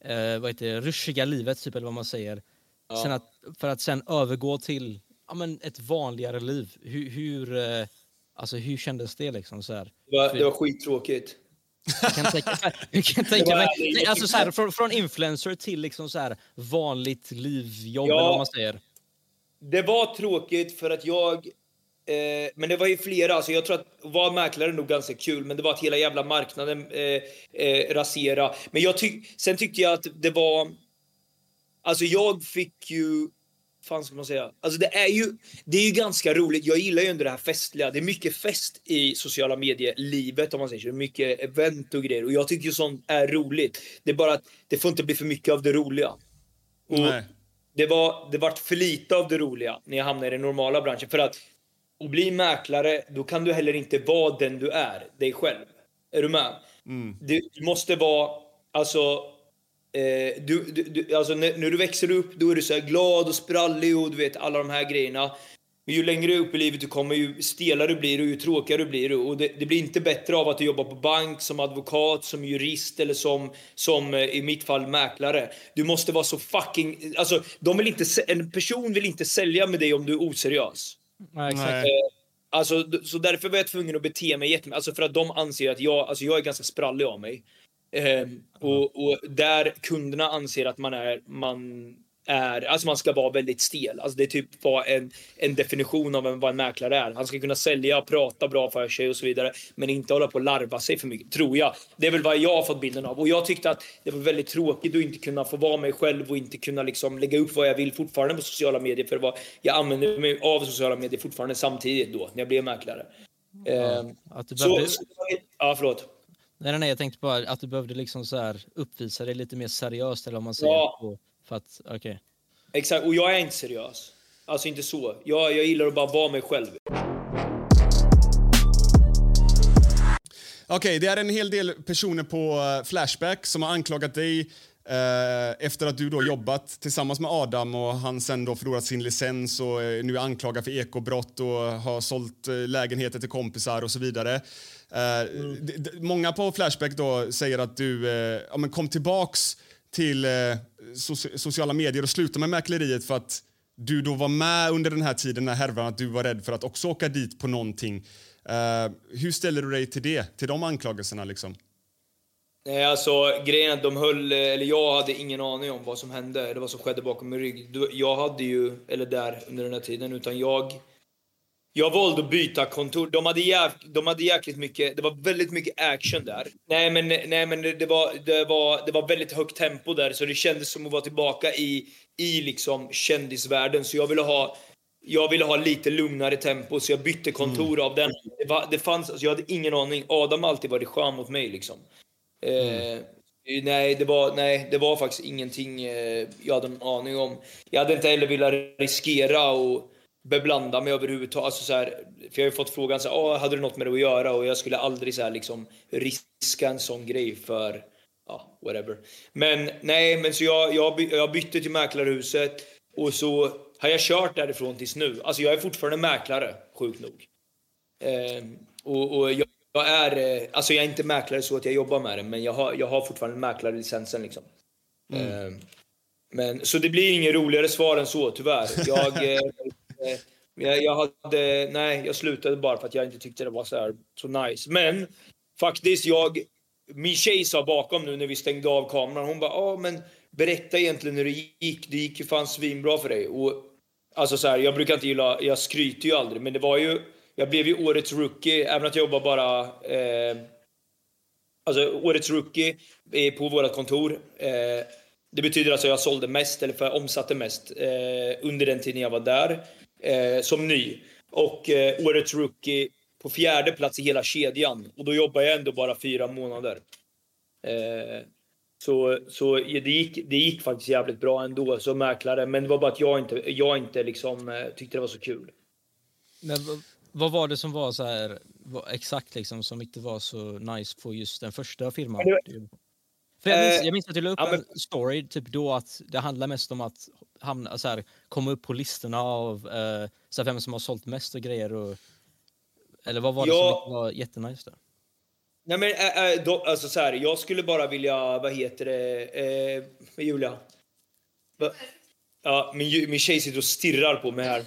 eh, vad heter det, ruschiga livet, typ, eller vad man säger, sen att, för att sen övergå till ja, men ett vanligare liv. Hur, hur, eh, alltså, hur kändes det? Liksom, så här? Det var, det var skittråkigt. Jag kan tänka, jag kan tänka mig, nej, alltså, så här, från, från influencer till liksom, så här, vanligt livjobb, Ja. eller vad man säger. Det var tråkigt för att jag... Eh, men det var ju flera. Alltså jag tror att vara mäklare är nog ganska kul, men det var att hela jävla marknaden eh, eh, rasera. Men jag tyck, sen tyckte jag att det var... Alltså jag fick ju... fan ska man säga? Alltså det är ju, det är ju ganska roligt. Jag gillar ju ändå det här festliga. Det är mycket fest i sociala medier-livet om man säger så. Mycket event och grejer. Och jag tycker ju sånt är roligt. Det är bara att det får inte bli för mycket av det roliga. Och Nej. det var det vart för lite av det roliga när jag hamnade i den normala branschen. För att att bli mäklare, då kan du heller inte vara den du är, dig själv. Är du med? Du, du måste vara, alltså, eh, du, du, du, alltså när, när du växer upp, då är du så här glad och sprallig och du vet alla de här grejerna. Men ju längre upp i livet du kommer, ju stelare blir du, ju tråkigare blir du. Och det, det blir inte bättre av att du jobbar på bank, som advokat, som jurist eller som, som eh, i mitt fall mäklare. Du måste vara så fucking... Alltså, de vill inte, en person vill inte sälja med dig om du är oseriös. Ja, exakt. Nej. Eh, Alltså, så därför var jag tvungen att bete mig jättemycket. Alltså för att de anser att jag, alltså jag är ganska sprallig av mig. Ehm, och, och där kunderna anser att man är, man är, alltså man ska vara väldigt stel. Alltså det är typ vad en, en definition av en, vad en mäklare är. Han ska kunna sälja, prata bra för sig och så vidare. Men inte hålla på och larva sig för mycket, tror jag. Det är väl vad jag har fått bilden av. Och jag tyckte att det var väldigt tråkigt att inte kunna få vara mig själv och inte kunna liksom lägga upp vad jag vill fortfarande på sociala medier. För vad jag använder mig av sociala medier fortfarande samtidigt då, när jag blev mäklare. Ehm, Att du så, behövde, så, ja, förlåt. Nej, nej, jag tänkte bara att du behövde liksom så här uppvisa dig lite mer seriöst, eller vad man säger. Ja. På, för att, okej. Exakt, och jag är inte seriös. Alltså inte så. Jag, jag gillar att bara vara mig själv. Okej, det är en hel del personer på eh, Flashback som har anklagat dig Eh, efter att du då jobbat tillsammans med Adam och han sen då förlorat sin licens och eh, nu är anklagad för ekobrott och har sålt eh, lägenheter till kompisar och så vidare. Eh, d- d- många på Flashback då säger att du eh, ja, men kom tillbaks till eh, soci- sociala medier och slutade med mäkleriet för att du då var med under den här tiden när härvan att du var rädd för att också åka dit på någonting. Eh, hur ställer du dig till det, till de anklagelserna liksom? Nej, alltså grejen är att de höll, eller jag hade ingen aning om vad som hände, eller vad som skedde bakom min rygg. Jag hade ju, eller där under den här tiden, utan jag... Jag valde att byta kontor. De hade, jäv, de hade jäkligt mycket, det var väldigt mycket action där. Nej men, nej, men det, var, det, var, det var väldigt högt tempo där, så det kändes som att vara tillbaka i, i liksom kändisvärlden. Så jag ville ha jag ville ha lite lugnare tempo, så jag bytte kontor av den. Det, var, det fanns, alltså jag hade ingen aning. Adam har alltid varit skön mot mig. Liksom. Eh, nej, det var, nej, det var faktiskt ingenting eh, jag hade en aning om. Jag hade inte heller velat riskera och beblanda mig överhuvudtaget. Alltså så här, för jag har ju fått frågan så här, "Åh, hade du något med det att göra? Och jag skulle aldrig så här, liksom, riska en sån grej för, ja, whatever. Men nej, men så jag, jag, by, jag bytte till mäklarhuset och så har jag kört därifrån tills nu. Alltså jag är fortfarande mäklare, sjukt nog. Eh, och, och jag, jag är, alltså jag är inte mäklare så att jag jobbar med det, men jag har, jag har fortfarande mäklarlicensen liksom. Eh, men, så det blir inget roligare svar än så, tyvärr. Jag, eh, Eh, jag, jag hade, nej, jag slutade bara för att jag inte tyckte det var så, här, så nice. Men faktiskt, jag, min tjej sa bakom nu när vi stängde av kameran, hon bara, ja men berätta egentligen hur det gick. Det gick ju fan svinbra för dig. Och, alltså så här, jag brukar inte gilla, jag skryter ju aldrig, men det var ju, jag blev ju årets rookie, även att jag jobbar bara eh, Alltså årets rookie är på vårt kontor. Eh, det betyder alltså att jag sålde mest, eller för jag omsatte mest, eh, under den tiden jag var där. Eh, som ny. Och eh, årets rookie på fjärde plats i hela kedjan. Och då jobbar jag ändå bara fyra månader. Eh, så så det, gick, det gick faktiskt jävligt bra ändå som mäklare. Men det var bara att jag inte, jag inte liksom, eh, tyckte det var så kul. Men vad, var det som var så här vad, exakt liksom som inte var så nice på just den första firman? För jag, minns, Eh, jag minns att du la upp ja, men- en story typ då att det handlar mest om att hamna, så här, komma upp på listorna av eh, så här, vem som har sålt mest och grejer. Och, eller vad var det Ja. som var jättenice där? Nej men äh, äh, då, alltså så här, jag skulle bara vilja, vad heter det, eh, Julia? Va? Ja, min, min tjej sitter och stirrar på mig här.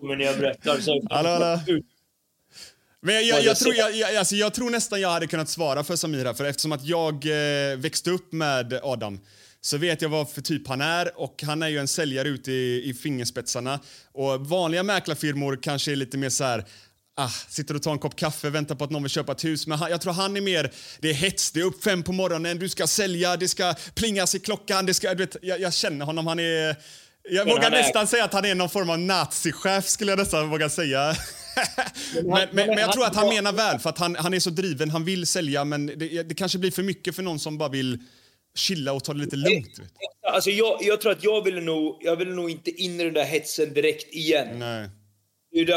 Men jag berättar så... Hallå, hallå. Men jag, Ja, jag, jag tror, jag, jag, alltså jag tror nästan jag hade kunnat svara för Samir här, för eftersom att jag eh, växte upp med Adam så vet jag vad för typ han är och han är ju en säljare ute i, i fingerspetsarna. Och vanliga mäklarfirmor kanske är lite mer så här Ah, sitter och tar en kopp kaffe, väntar på att någon vill köpa ett hus. Men han, jag tror han är mer, det är hets, det är upp fem på morgonen, du ska sälja, det ska plingas i klockan, det ska, vet, jag, jag känner honom, han är... Jag Men vågar är- nästan säga att han är någon form av nazichef skulle jag nästan våga säga. men, men, men jag tror att han menar väl, för att han, han är så driven, han vill sälja men det, det kanske blir för mycket för någon som bara vill chilla och ta det lite lugnt. Vet. du. Alltså jag, jag tror att jag ville nog, jag ville nog inte in i den där hetsen direkt igen. Nej.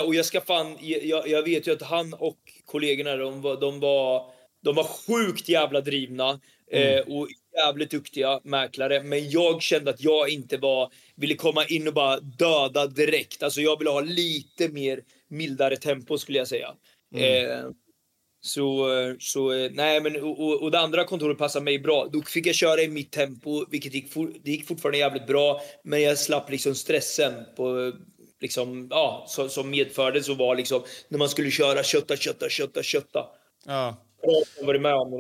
Och jag ska fan, jag, jag vet ju att han och kollegorna, de var, de var, de var sjukt jävla drivna eh, och jävligt duktiga mäklare. Men jag kände att jag inte var, ville komma in och bara döda direkt. Alltså jag ville ha lite mer mildare tempo skulle jag säga. Eh, så, så eh, nej men och, och- och det andra kontoret passade mig bra. Då fick jag köra i mitt tempo, vilket gick, for, det gick fortfarande jävligt bra. Men jag slapp liksom stressen på liksom, ja, som, som medförde så var liksom när man skulle köra kötta, kötta, kötta, kötta. Ja.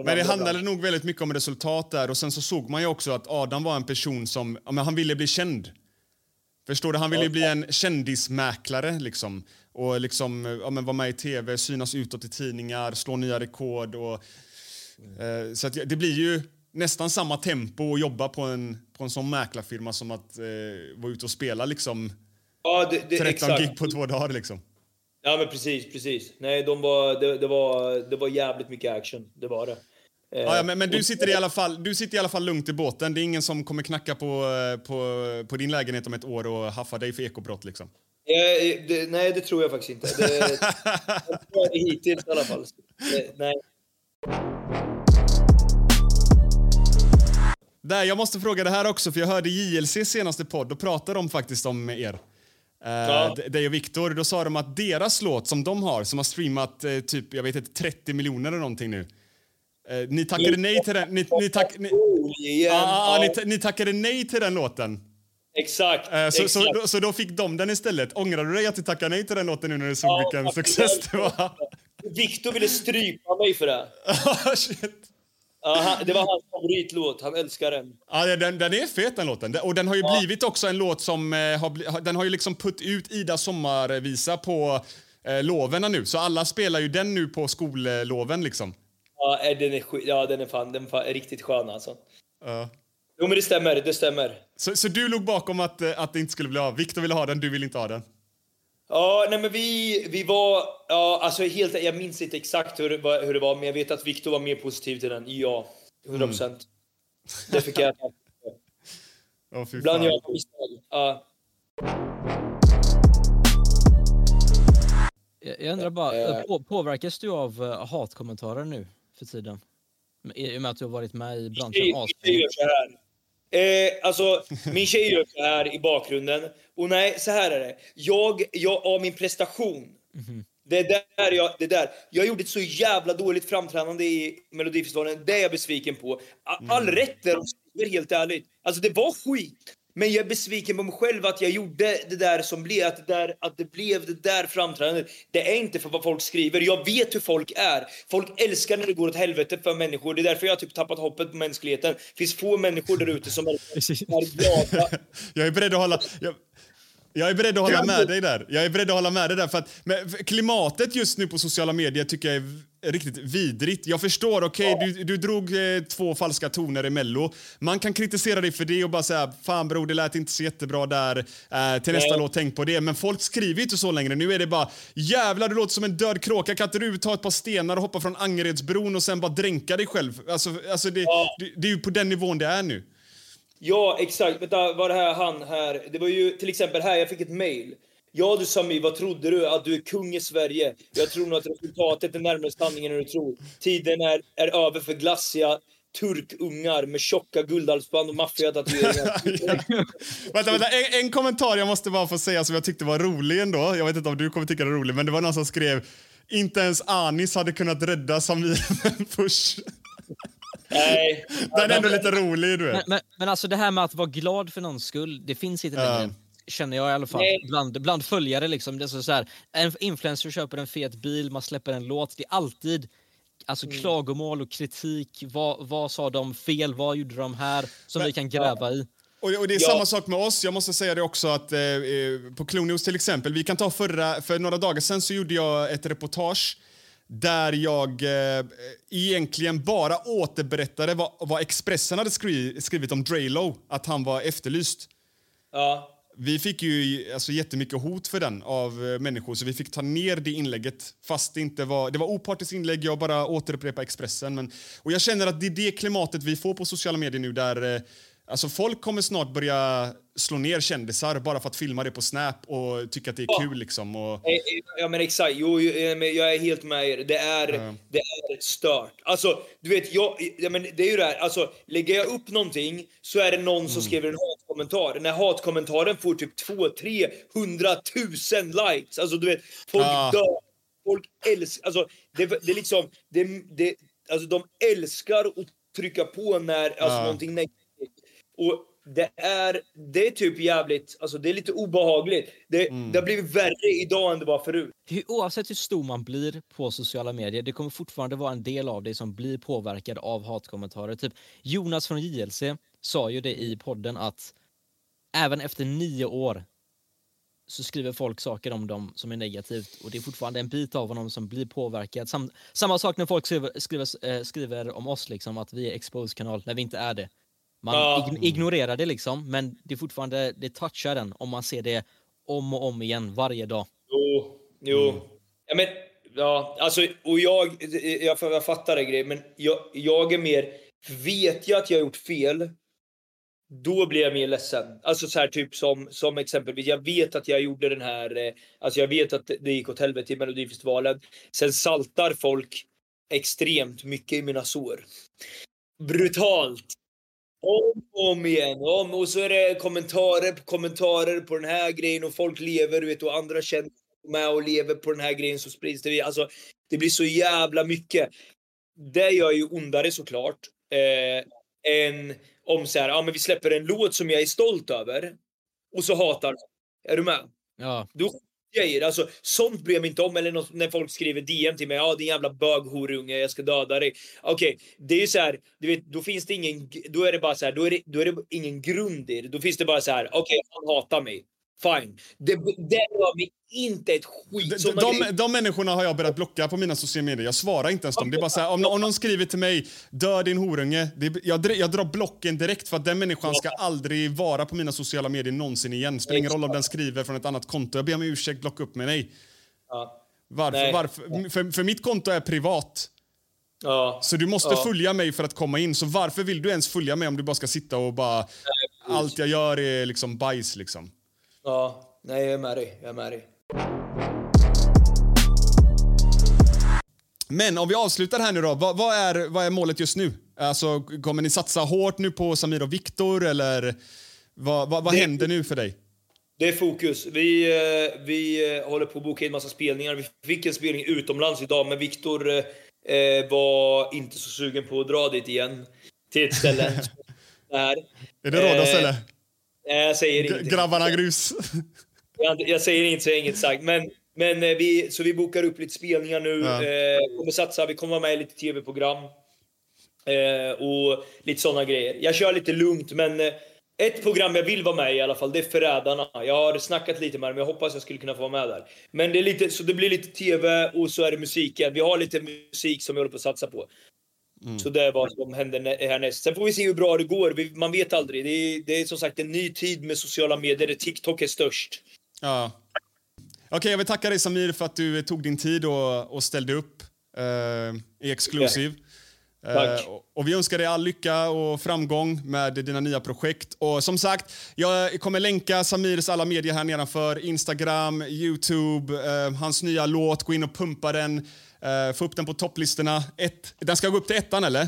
Men det handlade nog väldigt mycket om resultat där och sen så såg man ju också att Adam var en person som, ja, men han ville bli känd. Förstår du? Han ville ju bli en kändismäklare liksom. Och liksom, ja, men vara med i tv, synas utåt i tidningar, slå nya rekord och... Eh, så det blir ju nästan samma tempo att jobba på en, på en sån mäklarfirma som att eh, vara ute och spela liksom Ja, det, det, 13 exakt. gig på två dagar liksom. Ja men precis, precis. Nej, de var, det, det, var, det var jävligt mycket action. Det var det. Eh, Ja, ja, men, men du sitter i alla fall, du sitter i alla fall lugnt i båten. Det är ingen som kommer knacka på, eh, på, på din lägenhet om ett år och haffa dig för ekobrott liksom. Eh, det, nej, det tror jag faktiskt inte. Det, det tror jag hittills i alla fall. Eh, nej. Nej, jag måste fråga det här också, för jag hörde JLC senaste podd. Då pratade de faktiskt om er. Ja. Dig och Viktor. Då sa de att deras låt som de har, som har streamat eh, typ, jag vet inte, 30 miljoner eller någonting nu. Eh, ni tackade nej till den. Ni, ni, tack, ni, Igen. Ja, Ja, ni, ni tackade nej till den låten. Exakt. Eh, Så, så, exakt. då, så då fick de den istället. Ångrar du dig att du tackade nej till den låten nu när du såg Ja, vilken success det var? Viktor ville strypa mig för det. Shit. Ja, det var hans favoritlåt. Han älskar den. Ja, den, den är fet den låten. Och den har ju blivit också en låt som eh, har- den har ju liksom putt ut Ida sommarvisa på eh, loven nu. Så alla spelar ju den nu på skolloven liksom. Ja, eh, den är, ja, den är fan, den är fan riktigt skön alltså. Ja. Jo men det stämmer, det stämmer. Så, så du låg bakom att, eh, att det inte skulle bli av. Viktor ville ha den, du vill inte ha den. Ja, nej men vi, vi var, ja alltså helt, jag minns inte exakt hur det, var, hur det var, men jag vet att Viktor var mer positiv till den. Ja, 100 procent. Det fick jag fy Ibland gör jag misstag. Ja. Jag, jag undrar bara, Eh. på, påverkas du av hatkommentarer nu för tiden? I och med att du har varit med i branschen här. Eh, alltså, min tjej gör så här i bakgrunden. Och nej, så här är det. Jag, jag av min prestation. Det är där jag, det är där. Jag gjorde ett så jävla dåligt framträdande i Melodifestivalen. Det är jag besviken på. All rätt där de skriver, helt ärligt. Alltså det var skit. Men jag är besviken på mig själv att jag gjorde det där som blev, att det, där, att det blev det där framträdandet. Det är inte för vad folk skriver. Jag vet hur folk är. Folk älskar när det går åt helvete för människor. Det är därför jag har typ tappat hoppet på mänskligheten. Det finns få människor där ute som är, glada. Jag är beredd att hålla... Jag, jag är beredd att hålla med dig där. Jag är beredd att hålla med dig där för att men, klimatet just nu på sociala medier tycker jag är riktigt vidrigt. Jag förstår, okej, du, du drog eh, två falska toner i Mello. Man kan kritisera dig för det och bara säga fan bror, det lät inte så jättebra där. Eh, till nästa Nej. låt, tänk på det. Men folk skriver inte så längre. Nu är det bara jävlar, du låter som en död kråka. Kan inte du ta ett par stenar och hoppa från Angeredsbron och sen bara dränka dig själv? Alltså, alltså det, det, det är ju på den nivån det är nu. Ja, exakt. Vänta, var det här han här? Det var ju till exempel här, jag fick ett mail. Ja du Sami, vad trodde du? Att du är kung i Sverige? Jag tror nog att resultatet är närmare sanningen än du tror. Tiden är, är över för glassiga turkungar med tjocka guldhalsband och maffiga tatueringar. Vänta, vänta. En, en kommentar jag måste bara få säga som jag tyckte var rolig ändå. Jag vet inte om du kommer tycka det är rolig, men det var någon som skrev inte ens Anis hade kunnat rädda Samir Push. Nej. Den är ändå lite rolig, du Men, vet. men, men alltså det här med att vara glad för någons skull, det finns inte längre. Känner jag i alla fall. Nej. Bland, bland följare liksom. Det är så så här, en influencer köper en fet bil, man släpper en låt. Det är alltid alltså, Mm. klagomål och kritik. Vad, vad sa de fel? Vad gjorde de här? Som Men- vi kan gräva i. Och, och det är Ja. samma sak med oss. Jag måste säga det också att eh, eh, på Klonius till exempel, vi kan ta förra, för några dagar sedan så gjorde jag ett reportage där jag eh, egentligen bara återberättade vad, vad Expressen hade skri, skrivit om Drelo, att han var efterlyst. Ja. Vi fick ju alltså, jättemycket hot för den av eh, människor så vi fick ta ner det inlägget fast det inte var... Det var opartiskt inlägg, jag bara återupprepade Expressen. Men, och jag känner att det är det klimatet vi får på sociala medier nu där eh, alltså, folk kommer snart börja slå ner kändisar bara för att filma det på Snap och tycka att det är Ja. kul liksom. Och, Eh, eh, Ja men exakt, jo, eh, jag är helt med er. Det är, det är stört. Alltså, du vet, jag, ja, men det är ju det här, alltså, lägger jag upp någonting så är det någon Mm. som skriver en hatkommentar. När hatkommentaren får typ 2 300 000 likes. Alltså du vet, folk Ja. dör. Folk älskar, alltså det, det är liksom, det, det, alltså de älskar att trycka på när, alltså Ja. någonting negativt. Och det är, det är typ jävligt, alltså det är lite obehagligt. Det, Mm. det har blivit värre idag än det var förut. Hur, oavsett hur stor man blir på sociala medier, det kommer fortfarande vara en del av dig som blir påverkad av hatkommentarer. Typ Jonas från JLC sa ju det i podden att även efter nio år så skriver folk saker om dem som är negativt och det är fortfarande en bit av honom som blir påverkad. Sam, samma sak när folk skriver, skriver, eh, skriver om oss, liksom, att vi är exposed-kanal när vi inte är det. Man Ja. ign- ignorerar det liksom, men det är fortfarande, det touchar den om man ser det om och om igen varje dag. Jo, jo. Ja, men, ja, alltså, och jag, jag, jag fattar det grej, men jag, jag är mer, vet jag att jag har gjort fel, då blir jag mer ledsen. Alltså så här typ som, som exempelvis, jag vet att jag gjorde den här, eh, alltså jag vet att det gick åt helvete i Melodifestivalen. Sen saltar folk extremt mycket i mina sår. Brutalt. Om och om igen. Om, och så är det kommentarer på kommentarer på den här grejen och folk lever, du vet, och andra känner med och lever på den här grejen så sprids det. Alltså, det blir så jävla mycket. Det gör ju ondare såklart. Eh, än om så här, ja men vi släpper en låt som jag är stolt över. Och så hatar Är du med? Ja. Då grejer. Alltså, sånt bryr jag mig inte om. Eller något, när folk skriver DM till mig. Ja, ah, din jävla böghorunge, jag ska döda dig. Okej, okay, det är ju så här, du vet, då finns det ingen, då är det bara så här, då är det, då är det ingen grund i det. Då finns det bara så här, okej, okay, han hatar mig. Fine. Det, det gör mig inte ett skit. De, de, de människorna har jag börjat blocka på mina sociala medier. Jag svarar inte ens dem. Det är bara så här, om, om någon skriver till mig “dö din horunge”, det, jag, jag drar blocken direkt för att den människan ska aldrig vara på mina sociala medier någonsin igen. Spelar ingen roll om den skriver från ett annat konto. Jag ber om ursäkt, blocka upp mig. Ja. Varför? Nej. varför? För, för mitt konto är privat. Ja. Så du måste Ja. följa mig för att komma in. Så varför vill du ens följa mig om du bara ska sitta och bara... Allt jag gör är liksom bajs liksom. Ja, nej jag är med dig. Jag är med dig. Men om vi avslutar här nu då. Vad, vad, är, vad är målet just nu? Alltså, kommer ni satsa hårt nu på Samir och Viktor eller vad, vad, vad Det- händer nu för dig? Det är fokus. Vi, eh, vi eh, håller på att boka in massa spelningar. Vi fick en spelning utomlands idag, men Viktor eh, eh, var inte så sugen på att dra dit igen. Till ett ställe. Där. Är det Rhodos Eh, eller? Nej, jag säger ingenting. Grabbarna grus. Jag, jag säger inte så jag inget sagt. Men, men eh, vi, så vi bokar upp lite spelningar nu. Ja. Eh, kommer satsa. Vi kommer vara med i lite tv-program. Eh, och lite såna grejer. Jag kör lite lugnt, men eh, ett program jag vill vara med i i alla fall, det är Förrädarna. Jag har snackat lite med dem, jag hoppas jag skulle kunna få vara med där. Men det, är lite, så det blir lite tv och så är det musiken. Vi har lite musik som vi håller på att satsa på. Så det är vad som händer nä- härnäst. Sen får vi se hur bra det går. Man vet aldrig. Det är, det är som sagt en ny tid med sociala medier där TikTok är störst. Ja. Okej, jag vill tacka dig Samir för att du tog din tid och, och ställde upp eh, i Exclusive. Eh, Tack. och- och vi önskar dig all lycka och framgång med dina nya projekt. Och som sagt, jag kommer länka Samirs alla medier här nedanför. Instagram, Youtube, eh, hans nya låt. Gå in och pumpa den. Eh, få upp den på topplistorna. Ett, den ska gå upp till ettan, eller?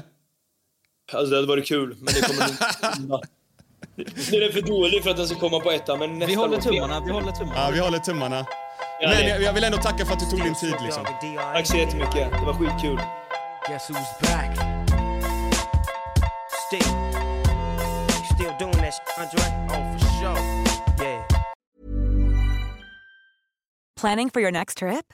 Alltså det hade varit kul, men det kommer nog... Den är för dålig för att den ska komma på ettan, men nästa Vi håller tummarna, vi håller tummarna. Ja, vi håller tummarna. Ja, Men jag, jag vill ändå tacka för att du tog din tid. Liksom. Tack så jättemycket. Det var skitkul. Guess who's back? Still. Still doing that Andre? Oh, for sure. Yeah. Planning for your next trip?